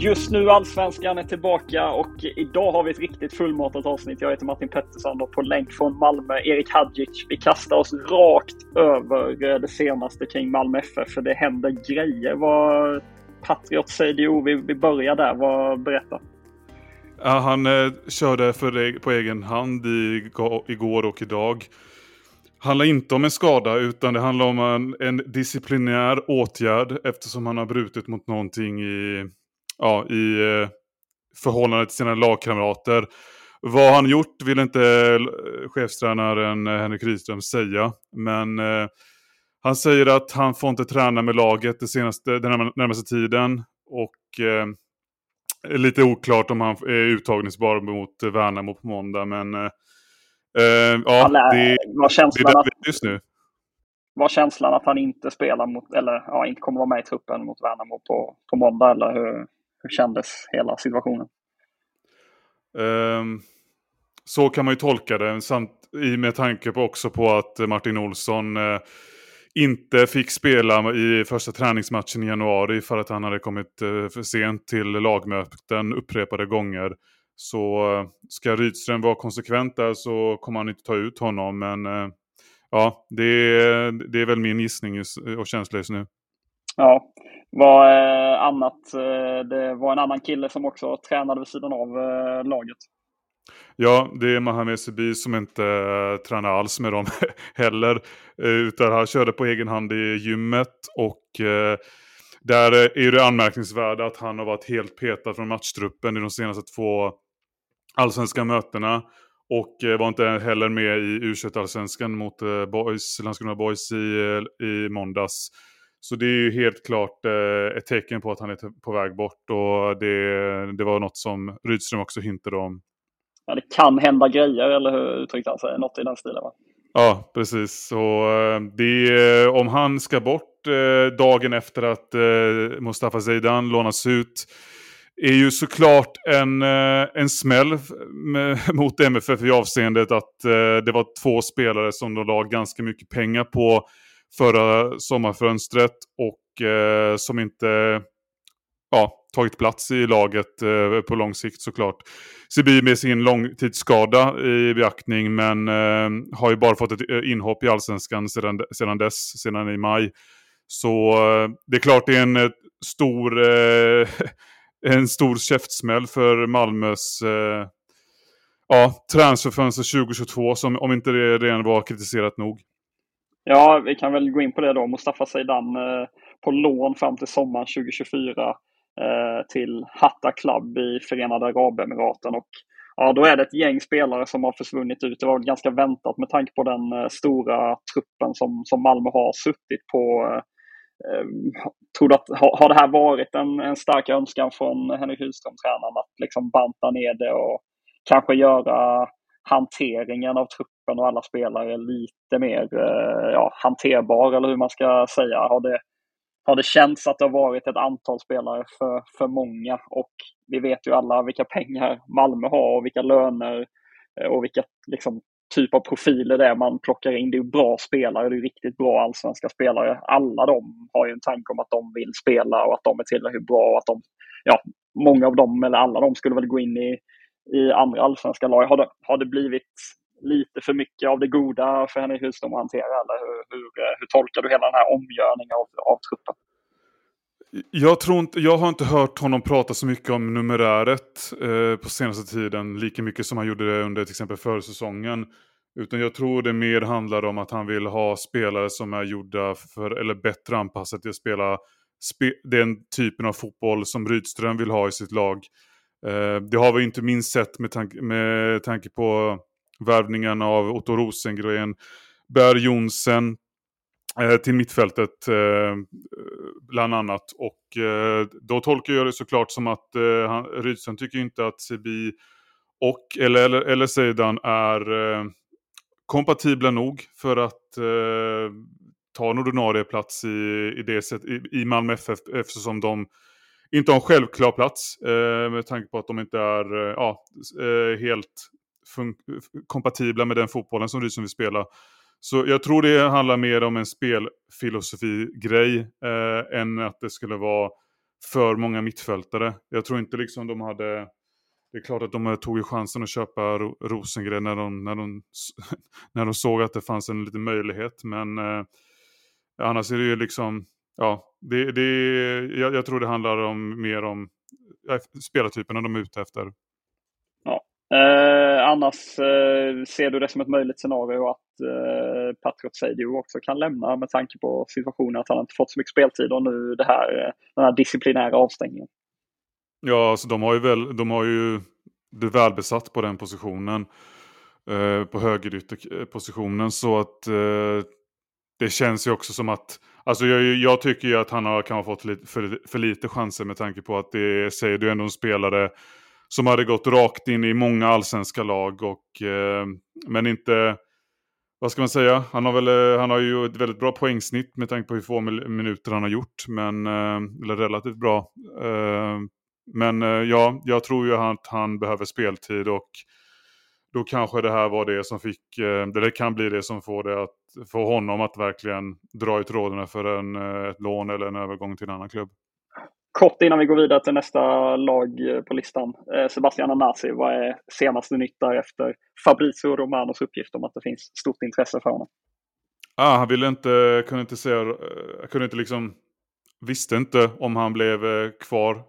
Just nu Allsvenskan är tillbaka och idag har vi ett riktigt fullmatat avsnitt. Jag heter Martin Pettersson och på länk från Malmö, Erik Hadjic. Vi kastar oss rakt över det senaste kring Malmö FF, för det händer grejer. Vad Patriot CDO, vi, vi börjar där. Vad, berätta. Ja, han eh, körde för, på egen hand i, igår och idag. handlar inte om en skada utan det handlar om en, en disciplinär åtgärd eftersom han har brutit mot någonting i ja, i eh, förhållande till sina lagkamrater. Vad han gjort vill inte eh, chefstränaren eh, Henrik Rydström säga. Men han säger att han får inte träna med laget det senaste, den närmaste tiden. Och eh, lite oklart om han är uttagningsbar mot Värnamo på måndag. Men eh, ja, det, var känslan det är att, just nu. Var känslan att han inte spelar mot, eller ja, inte kommer vara med i truppen mot Värnamo på, på måndag? Eller hur kändes hela situationen? Um, så kan man ju tolka det, samt i med tanke på också på att Martin Olsson uh, inte fick spela i första träningsmatchen i januari för att han hade kommit uh, för sent till lagmöten upprepade gånger. Så uh, ska Rydström vara konsekvent där så kommer han inte ta ut honom. Men ja, det är, det är väl min gissning och känsla just nu. Ja, vad eh, annat? Eh, det var en annan kille som också tränade vid sidan av eh, laget. Ja, det är Mohamed Sebi som inte eh, tränar alls med dem heller. Eh, utan han körde på egen hand i gymmet och där är det anmärkningsvärda att han har varit helt petad från matchtruppen i de senaste två allsvenska mötena. Och var inte heller med i U21-allsvenskan mot Boys, Landskrona Boys i, i måndags. Så det är ju helt klart eh, ett tecken på att han är på väg bort och det, det var något som Rydström också hintade om. Ja, det kan hända grejer, eller hur uttryckte han sig? Något i den stilen va? Ja, precis. Så eh, det, om han ska bort eh, dagen efter att eh, Mustafa Zeidan lånas ut är ju såklart en, eh, en smäll mot MFF i avseendet att eh, det var två spelare som de la ganska mycket pengar på förra sommarfönstret och eh, som inte ja, tagit plats i laget eh, på lång sikt såklart. Sibi med sin långtidsskada i beaktning men eh, har ju bara fått ett eh, inhopp i allsvenskan sedan, sedan dess, sedan i maj. Så eh, det är klart det är en eh, stor, eh, en stor käftsmäll för Malmös eh, ja, transferfönster 2022 som om inte det redan var kritiserat nog. Ja, vi kan väl gå in på det då. Mustafa Zeidan eh, på lån fram till sommaren 2024 eh, till Hatta Club i Förenade Arabemiraten. Och ja, då är det ett gäng spelare som har försvunnit ut. Det var ganska väntat med tanke på den eh, stora truppen som, som Malmö har suttit på. Eh, tror att, har, har det här varit en, en stark önskan från Henrik Hylström-tränaren att liksom banta ner det och kanske göra hanteringen av truppen och alla spelare lite mer eh, ja, hanterbar, eller hur man ska säga. Har det, har det känts att det har varit ett antal spelare för, för många? Och vi vet ju alla vilka pengar Malmö har och vilka löner eh, och vilka liksom, typ av profiler det är man plockar in. Det är bra spelare, det är riktigt bra allsvenska spelare. Alla de har ju en tanke om att de vill spela och att de är tillräckligt bra. Och att de, ja, många av dem, eller alla de, skulle väl gå in i, i andra allsvenska lag. Har det, har det blivit lite för mycket av det goda för Henrik Rydström att hantera? Eller hur, hur, eh, hur, tolkar du hela den här omgörningen av, av truppen? Jag, tror inte, jag har inte hört honom prata så mycket om numeräret eh, på senaste tiden, lika mycket som han gjorde det under till exempel försäsongen. Utan jag tror det mer handlar om att han vill ha spelare som är gjorda för, eller bättre anpassade till att spela spe, den typen av fotboll som Rydström vill ha i sitt lag. Eh, det har vi inte minst sett med, tank, med tanke på värvningen av Otto Rosengren, Bär Jonsen, Eh, till mittfältet eh, bland annat. Och eh, då tolkar jag det såklart som att eh, Rydström tycker inte att Sibi och eller, eller, eller Zeidan är eh, kompatibla nog för att eh, ta en ordinarie plats i, i, det sätt, i, i Malmö FF eftersom de inte har en självklar plats eh, med tanke på att de inte är eh, ja, helt kompatibla med den fotbollen som Rydström vill spela. Så jag tror det handlar mer om en spelfilosofi-grej eh, än att det skulle vara för många mittfältare. Jag tror inte liksom de hade... Det är klart att de tog chansen att köpa Rosengren när de, när de, när de såg att det fanns en liten möjlighet. Men eh, annars är det ju liksom... Ja, det, det, jag, jag tror det handlar om, mer om eh, spelartyperna de är ute efter. Eh, annars eh, ser du det som ett möjligt scenario att eh, Patriot Seidio också kan lämna med tanke på situationen att han inte fått så mycket speltid och nu det här, eh, den här disciplinära avstängningen. Ja, alltså de har ju, väl, de har ju det välbesatt på den positionen. Eh, på högerytterpositionen eh, så att eh, det känns ju också som att Alltså jag, jag tycker ju att han har, kan ha fått lite, för, för lite chanser med tanke på att det säger du ändå en spelare som hade gått rakt in i många allsvenska lag. Och, eh, men inte, vad ska man säga, han har, väl, eh, han har ju ett väldigt bra poängsnitt med tanke på hur få minuter han har gjort. Men, eh, eller relativt bra. Eh, men eh, ja, jag tror ju att han behöver speltid och då kanske det här var det som fick, eh, eller kan bli det som får det att få honom att verkligen dra ut trådarna för en, eh, ett lån eller en övergång till en annan klubb. Kort innan vi går vidare till nästa lag eh, på listan. Eh, Sebastian Anasi, vad är senaste nytt där efter Fabrizio Romanos uppgift om att det finns stort intresse för honom? Ah, han ville inte, kunde inte säga, eh, kunde inte liksom, visste inte om han blev kvar.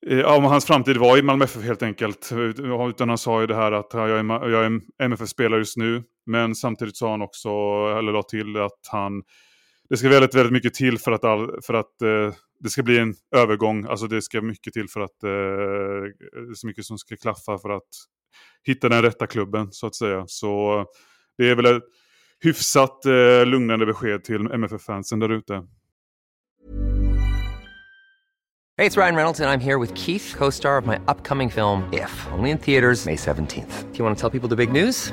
Ja, om hans framtid var i Malmö FF helt enkelt. Utan han sa ju det här att jag är, jag är MFF-spelare just nu. Men samtidigt sa han också, eller la till att han det ska väldigt, väldigt mycket till för att, all, för att eh, det ska bli en övergång. Alltså det ska mycket till för att eh, det är så mycket som ska klaffa för att hitta den rätta klubben så att säga. Så det är väl ett hyfsat eh, lugnande besked till MFF-fansen där ute. Hej, det är Ryan Reynolds och jag är här med Keith, co-star of my upcoming film If, only in theaters May 17 th Do you want to tell people the big news?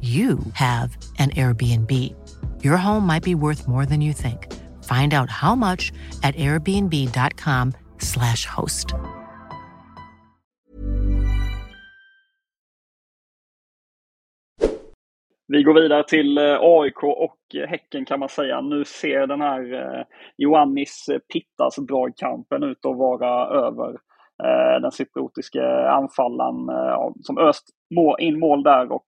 you have an Airbnb. Your home might be worth more than you think. Find out how much at airbnb.com slash host. Vi går vidare till eh, AIK och eh, Häcken kan man säga. Nu ser den här eh, Ioannis Pittas dragkampen ut att vara över. Den cypriotiske anfallaren som öst in mål där och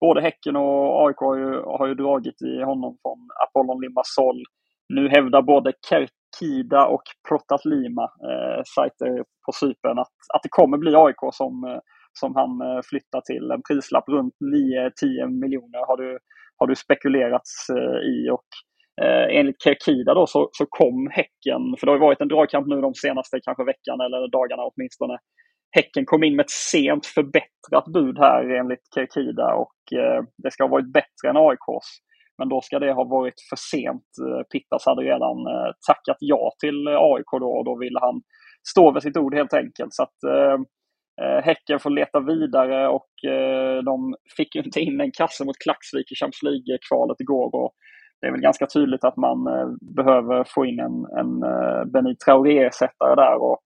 både Häcken och AIK har ju, har ju dragit i honom från Apollon Limassol. nu hävdar både Kerkida och Protat Lima, eh, sajter på Cypern, att, att det kommer bli AIK som, eh, som han eh, flyttar till. En prislapp runt 9-10 miljoner har du, har du spekulerats eh, i. och Eh, enligt Kerkida då så, så kom Häcken, för det har ju varit en dragkamp nu de senaste kanske veckan eller dagarna åtminstone. Häcken kom in med ett sent förbättrat bud här enligt Kerkida och eh, det ska ha varit bättre än AIKs. Men då ska det ha varit för sent. Eh, Pittas hade redan eh, tackat ja till eh, AIK då och då ville han stå vid sitt ord helt enkelt. Så att eh Häcken får leta vidare och eh, de fick ju inte in en kasse mot Klaxvik i Champions League-kvalet igår. Och det är väl ganska tydligt att man eh, behöver få in en, en eh, Benit Traoré-ersättare där. Och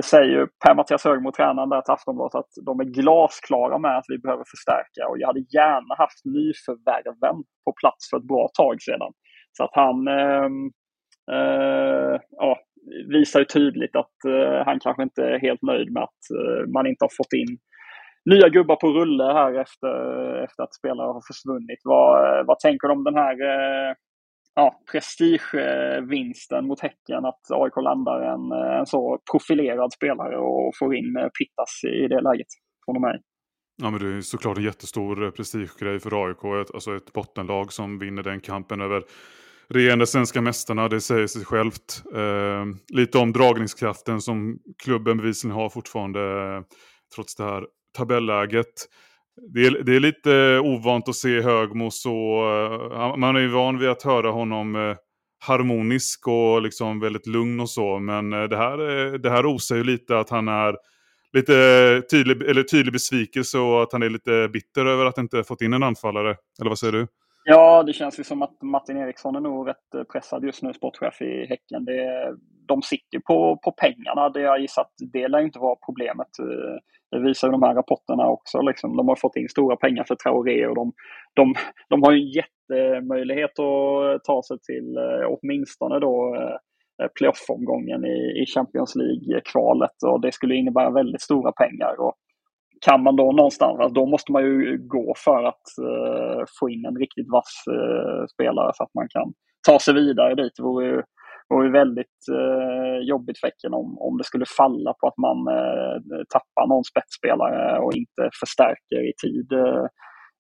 det säger ju Per-Mattias Högmo, tränaren där till Aftonbladet, att de är glasklara med att vi behöver förstärka. Och jag hade gärna haft nyförvärven på plats för ett bra tag sedan. Så att han eh, eh, ja, visar ju tydligt att eh, han kanske inte är helt nöjd med att eh, man inte har fått in nya gubbar på rulle här efter, efter att spelare har försvunnit. Vad, vad tänker du om den här eh, ja, prestigevinsten mot Häcken att AIK landar en, en så profilerad spelare och får in eh, Pittas i det läget från och med. Ja, men det är såklart en jättestor eh, prestigegrej för AIK. Ett, alltså ett bottenlag som vinner den kampen över regerande svenska mästarna. Det säger sig självt. Eh, lite om dragningskraften som klubben bevisligen har fortfarande eh, trots det här tabelläget. Det är, det är lite eh, ovant att se Högmo så. Eh, man är ju van vid att höra honom eh, harmonisk och liksom väldigt lugn och så. Men det, här, det här osar ju lite att han är lite tydlig, eller tydlig besvikelse och att han är lite bitter över att inte fått in en anfallare. Eller vad säger du? Ja, det känns ju som att Martin Eriksson är nog rätt pressad just nu, sportchef i Häcken. Det, de sitter på, på pengarna. Det jag gissar att det lär inte vara problemet. Eh, det visar ju de här rapporterna också. Liksom. De har fått in stora pengar för Traoré och de, de, de har ju en jättemöjlighet att ta sig till eh, åtminstone då eh, playoff-omgången i, i Champions League-kvalet och det skulle innebära väldigt stora pengar. Och kan man då någonstans, alltså då måste man ju gå för att uh, få in en riktigt vass uh, spelare så att man kan ta sig vidare dit. Det vore ju det ju väldigt eh, jobbigt för Häcken om, om det skulle falla på att man eh, tappar någon spetsspelare och inte förstärker i tid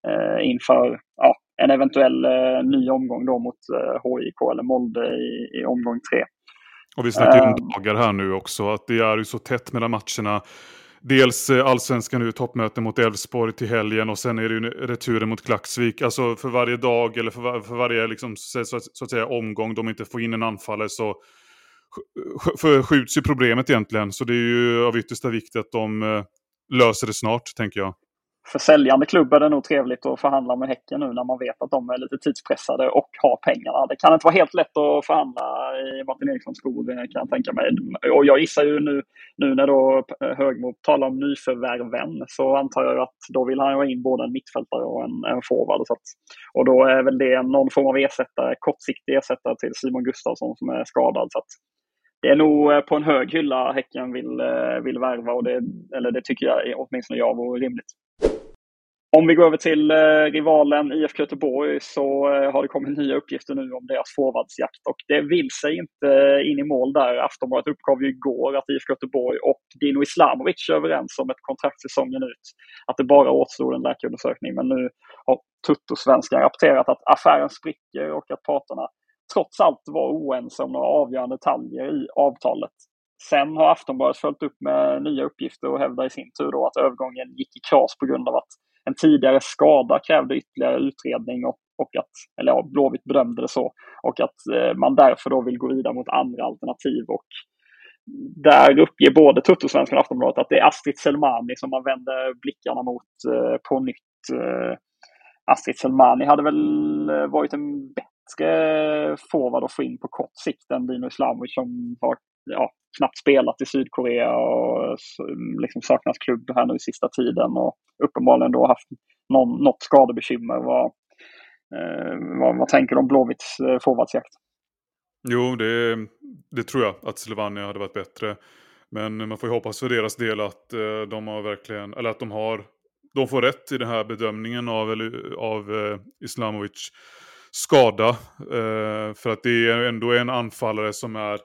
eh, inför ja, en eventuell eh, ny omgång då mot HIK eh, eller Molde i, i omgång tre. Och vi snackar om eh. dagar här nu också, att det är ju så tätt mellan matcherna dels eh, allsvenskan nu toppmöte mot Elfsborg till helgen och sen är det ju returen mot Klaxvik. Alltså för varje dag eller för, var, för varje liksom, så, så, att säga, omgång de inte får in en anfallare så förskjuts ju problemet egentligen. Så det är ju av yttersta vikt att de eh, löser det snart, tänker jag för säljande klubb är det nog trevligt att förhandla med Häcken nu när man vet att de är lite tidspressade och har pengarna. Det kan inte vara helt lätt att förhandla i Martin Erikssons skor eh, kan jag tänka mig. Och jag gissar ju nu, nu när då eh, Högmo talar om nyförvärven så antar jag att då vill han ha in både en mittfältare och en, en forward. Så att, och då är väl det någon form av ersättare, kortsiktig ersättare till Simon Gustafsson som är skadad. Så att, det är nog eh, på en hög hylla Häcken vill, vill värva och det, eller det tycker jag åtminstone jag vore rimligt. Om vi går över till eh, rivalen IFK Göteborg så eh, har det kommit nya uppgifter nu om deras forwardsjakt och det vill sig inte eh, in i mål där. Aftonbladet uppgav ju igår att IFK Göteborg och Dino Islamovic är överens om ett kontrakt säsongen ut. Att det bara återstod en läkarundersökning men nu har Tuttosvenskan rapporterat att affären spricker och att parterna trots allt var oense om några avgörande detaljer i avtalet. Sen har Aftonbladet följt upp med nya uppgifter och hävdar i sin tur då att övergången gick i kras på grund av att en tidigare skada krävde ytterligare utredning och, och att, eller ja, Blåvitt bedömde det så, och att eh, man därför då vill gå vidare mot andra alternativ. Och där uppger både Tuttosvenskan och Aftonbladet att det är Astrid Selmani som man vänder blickarna mot eh, på nytt. Eh, Astrid Selmani hade väl eh, varit en bättre forward att få in på kort sikt än Dino Islamovic som har ja, knappt spelat i Sydkorea och liksom saknat klubb här nu i sista tiden och uppenbarligen då haft någon, något skadebekymmer. Vad, eh, vad, vad tänker du om Blåvitts eh, forwardsjakt? Jo, det, det tror jag att Slovania hade varit bättre. Men man får ju hoppas för deras del att eh, de har verkligen, eller att de har, de får rätt i den här bedömningen av, av eh, Islamovic. skada. Eh, för att det är ändå en anfallare som är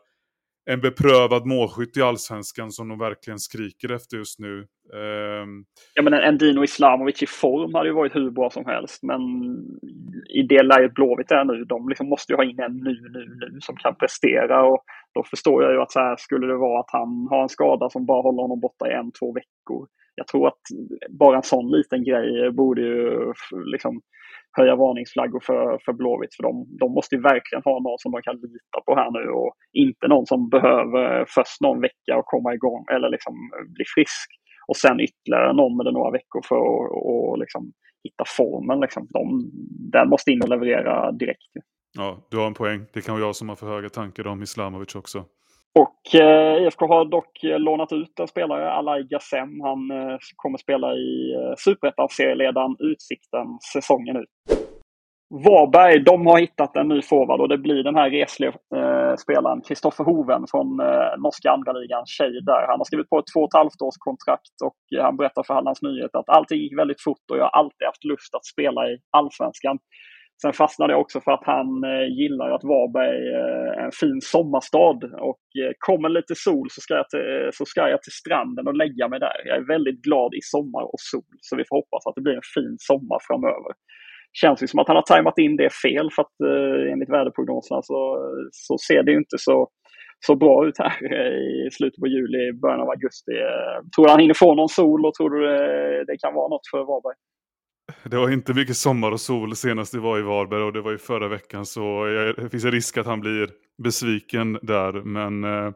en beprövad målskytt i allsvenskan som de verkligen skriker efter just nu. Ehm. Ja, men en Dino Islamovic i form hade ju varit hur bra som helst, men i det läget Blåvitt är nu, de liksom måste ju ha in en nu, nu, nu som kan prestera och då förstår jag ju att så här skulle det vara att han har en skada som bara håller honom borta i en, två veckor. Jag tror att bara en sån liten grej borde ju liksom höja varningsflaggor för, för Blåvitt. För de, de måste ju verkligen ha någon som de kan lita på här nu och inte någon som behöver först någon vecka och komma igång eller liksom bli frisk. Och sen ytterligare någon eller några veckor för att och liksom hitta formen. Liksom. De, den måste in och leverera direkt. Ja, du har en poäng. Det kan vara jag som har för höga tankar om Islamovic också. Och eh, IFK har dock lånat ut en spelare, Alai Gassem. Han eh, kommer spela i eh, Superettan-serieledaren Utsikten säsongen ut. Varberg, de har hittat en ny forward och det blir den här resliga eh, spelaren Kristoffer Hoven från eh, norska andra ligan Tjejder. Han har skrivit på ett två och ett halvt års kontrakt och eh, han berättar för Hallands Nyheter att allting gick väldigt fort och jag har alltid haft lust att spela i allsvenskan. Sen fastnade jag också för att han eh, gillar att Varberg är eh, en fin sommarstad. Och eh, kommer lite sol så ska, jag till, eh, så ska jag till stranden och lägga mig där. Jag är väldigt glad i sommar och sol. Så vi får hoppas att det blir en fin sommar framöver. Känns ju som att han har tajmat in det fel för att enligt väderprognoserna så, så ser det inte så, så bra ut här i slutet på juli, början av augusti. Tror du han hinner få någon sol och tror du det kan vara något för Varberg? Det var inte mycket sommar och sol senast vi var i Varberg och det var ju förra veckan så det finns en risk att han blir besviken där. Men eh,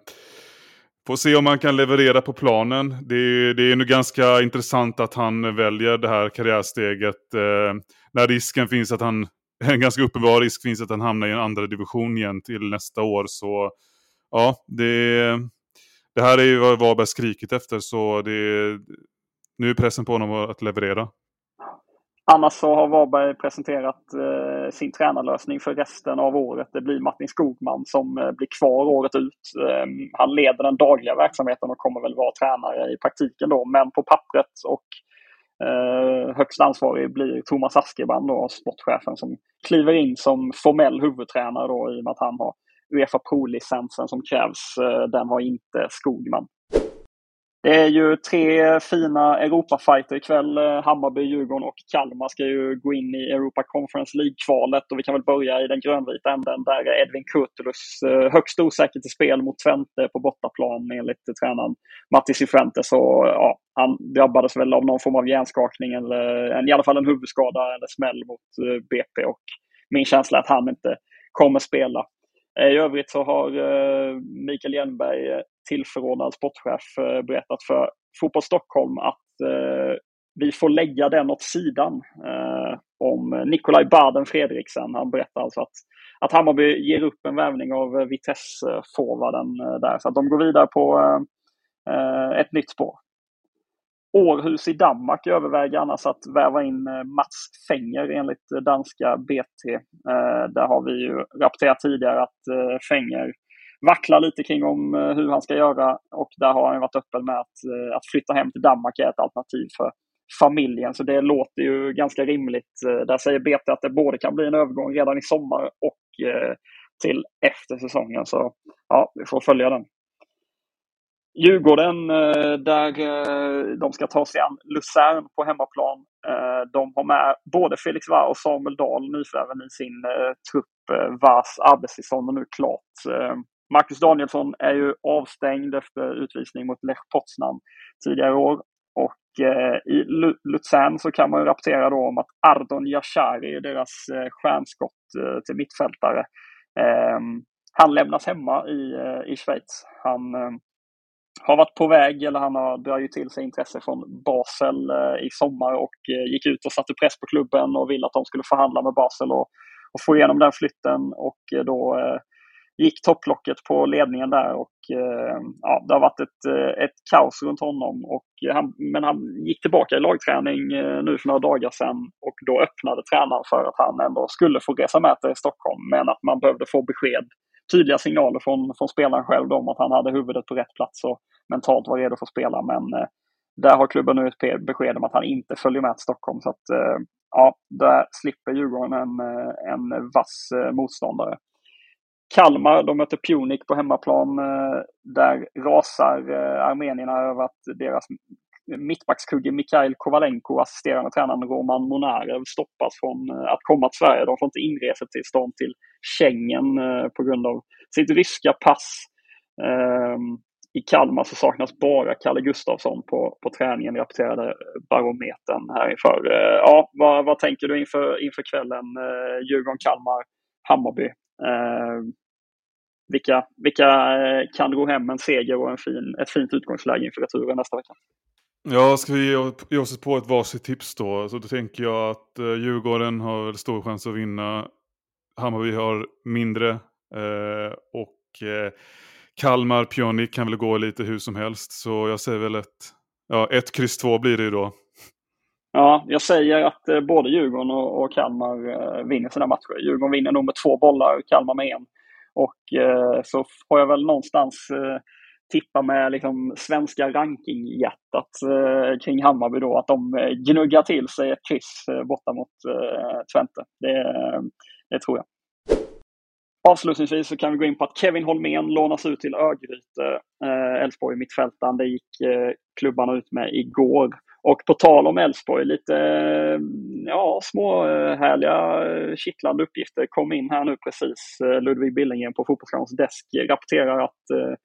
får se om han kan leverera på planen. Det, det är nog ganska intressant att han väljer det här karriärsteget eh, när risken finns att han, en ganska uppenbar risk finns att han hamnar i en andra division igen till nästa år. Så ja, det, det här är ju vad Varberg skrikit efter så det, nu är pressen på honom att leverera. Annars så har Varberg presenterat eh, sin tränarlösning för resten av året. Det blir Martin Skogman som eh, blir kvar året ut. Eh, han leder den dagliga verksamheten och kommer väl vara tränare i praktiken då, men på pappret och eh, högst ansvarig blir Thomas Askebrand då, sportchefen som kliver in som formell huvudtränare då i och med att han har Uefa Pro-licensen som krävs. Eh, den har inte Skogman. Det är ju tre fina Europafighter ikväll. Eh, Hammarby, Djurgården och Kalmar ska ju gå in i Europa Conference League-kvalet. Och vi kan väl börja i den grönvita änden. Där Edvin Kurtulus eh, högst osäker till spel mot Twente på bortaplan enligt tränaren Matti Cifuentes. ja, han drabbades väl av någon form av hjärnskakning eller i alla fall en huvudskada eller smäll mot eh, BP. Och min känsla är att han inte kommer spela. I övrigt så har Mikael Jernberg tillförordnad sportchef eh, berättat för Fotboll Stockholm att eh, vi får lägga den åt sidan eh, om Nikolaj Baden Fredriksen. Han berättar alltså att, att Hammarby ger upp en värvning av eh, Vitesse-forwarden eh, där. Så att de går vidare på ett nytt spår. Århus i Danmark överväger annars att väva in Mats Fenger enligt danska BT. Där har vi ju rapporterat tidigare att Fenger vacklar lite kring om eh, hur han ska göra och där har han varit öppen med att, eh, att flytta hem till Danmark är ett alternativ för familjen. Så det låter ju ganska rimligt. Eh, där säger BT att det både kan bli en övergång redan i sommar och till efter säsongen. Så ja, vi får följa den. Djurgården, där de ska ta sig an Luzern på hemmaplan. De har med både Felix Var och Samuel Dahl, nyförvärven, i sin trupp vars arbetstillstånd är nu klart. Marcus Danielsson är ju avstängd efter utvisning mot Lech Poznan tidigare år. Och eh, i Luzern så kan man ju rapportera då om att Ardon Yashari deras eh, stjärnskott eh, till mittfältare. Ehm, han lämnas hemma i, eh, i Schweiz. Han eh, har varit på väg, eller han har dragit till sig intresse från Basel eh, i sommar och eh, gick ut och satte press på klubben och ville att de skulle förhandla med Basel och, och få igenom den flytten. Och eh, då eh, gick topplocket på ledningen där och eh, ja, det har varit ett, eh, ett kaos runt honom. Och han, men han gick tillbaka i lagträning eh, nu för några dagar sedan och då öppnade tränaren för att han ändå skulle få resa med till Stockholm men att man behövde få besked, tydliga signaler från, från spelaren själv om att han hade huvudet på rätt plats och mentalt var redo för att spela. Men där har klubben nu ett besked om att han inte följer med till Stockholm. Så att, ja, där slipper Djurgården en, en vass motståndare. Kalmar, de möter Punic på hemmaplan. Eh, där rasar eh, armenierna över att deras mittbackskugge Mikhail Kovalenko, assisterande tränaren Roman Monarev, stoppas från eh, att komma till Sverige. De får inte inresetillstånd till Schengen på grund av sitt ryska pass. Ehm, I Kalmar så saknas bara Kalle Gustafsson på, på träningen, rapporterade Barometern här inför. Ja, vad, vad tänker du inför, inför kvällen? Djurgården, Kalmar, Hammarby. Eh, vilka, vilka eh, kan gå hem med en seger och en fin, ett fint utgångsläge inför returen nästa vecka? Ja, ska vi ge oss på ett varsitt tips då? Så då tänker jag att eh, Djurgården har stor chans att vinna. Hammarby har mindre. Eh, och eh, Kalmar, Pjonic kan väl gå lite hur som helst. Så jag säger väl ett, ja, ett kryss två blir det ju då. Ja, jag säger att eh, både Djurgården och, och Kalmar eh, vinner sina matcher. Djurgården vinner nog med två bollar, Kalmar med en. Och eh, så har jag väl någonstans eh, tippa med liksom svenska rankinghjärtat eh, kring Hammarby då, att de eh, gnuggar till sig ett kryss borta mot Twente. Det, det tror jag. Avslutningsvis så kan vi gå in på att Kevin Holmén lånas ut till Örgryte, eh, Elfsborg eh, mittfältaren. Det gick eh, klubbarna ut med igår. Och på tal om Elfsborg, lite eh, ja, små eh, härliga kittlande uppgifter kom in här nu precis. Ludvig Billingen på Fotbollskanalens desk rapporterar att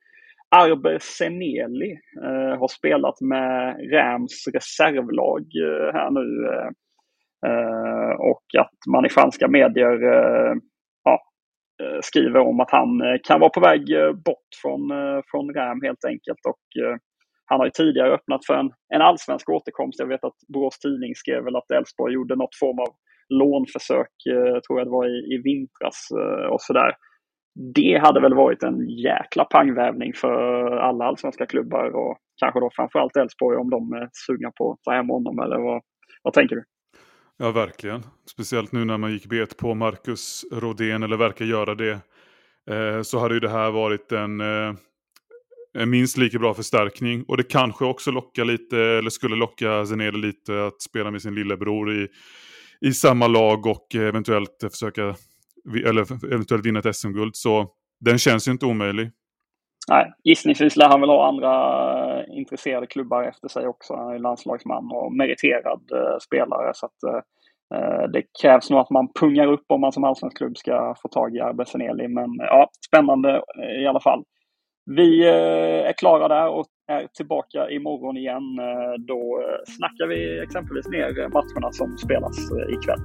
Arber Seneli eh, har spelat med Rams reservlag eh, här nu. Och att man i franska medier Eh, skriver om att han eh, kan vara på väg eh, bort från, från Ram helt enkelt. Och han har ju tidigare öppnat för en, en allsvensk återkomst. Jag vet att Borås Tidning skrev väl att Elfsborg gjorde något form av lånförsök, tror jag det var i, i vintras och sådär det hade väl varit en jäkla pangvävning för alla allsvenska klubbar och kanske då framförallt Elfsborg om de är sugna på att ta hem honom eller vad, vad tänker du? Ja, verkligen. Speciellt nu när man gick bet på Marcus Rodén, eller verkar göra det, eh, så hade ju det här varit en, eh, en minst lika bra förstärkning. Och det kanske också lockar lite, eller skulle locka Zenede lite att spela med sin lillebror i, i samma lag och eventuellt försöka eller eventuellt vinna ett SM-guld. Så den känns ju inte omöjlig. Nej, gissningsvis lär han väl ha andra eh, intresserade klubbar efter sig också. Han är landslagsman och meriterad eh, spelare. Så att, eh, det krävs nog att man pungar upp om man som allsvensk klubb ska få tag i Arbeseneli. Men ja, spännande i alla fall. Vi är klara där och är tillbaka imorgon igen. Då snackar vi exempelvis ner matcherna som spelas ikväll.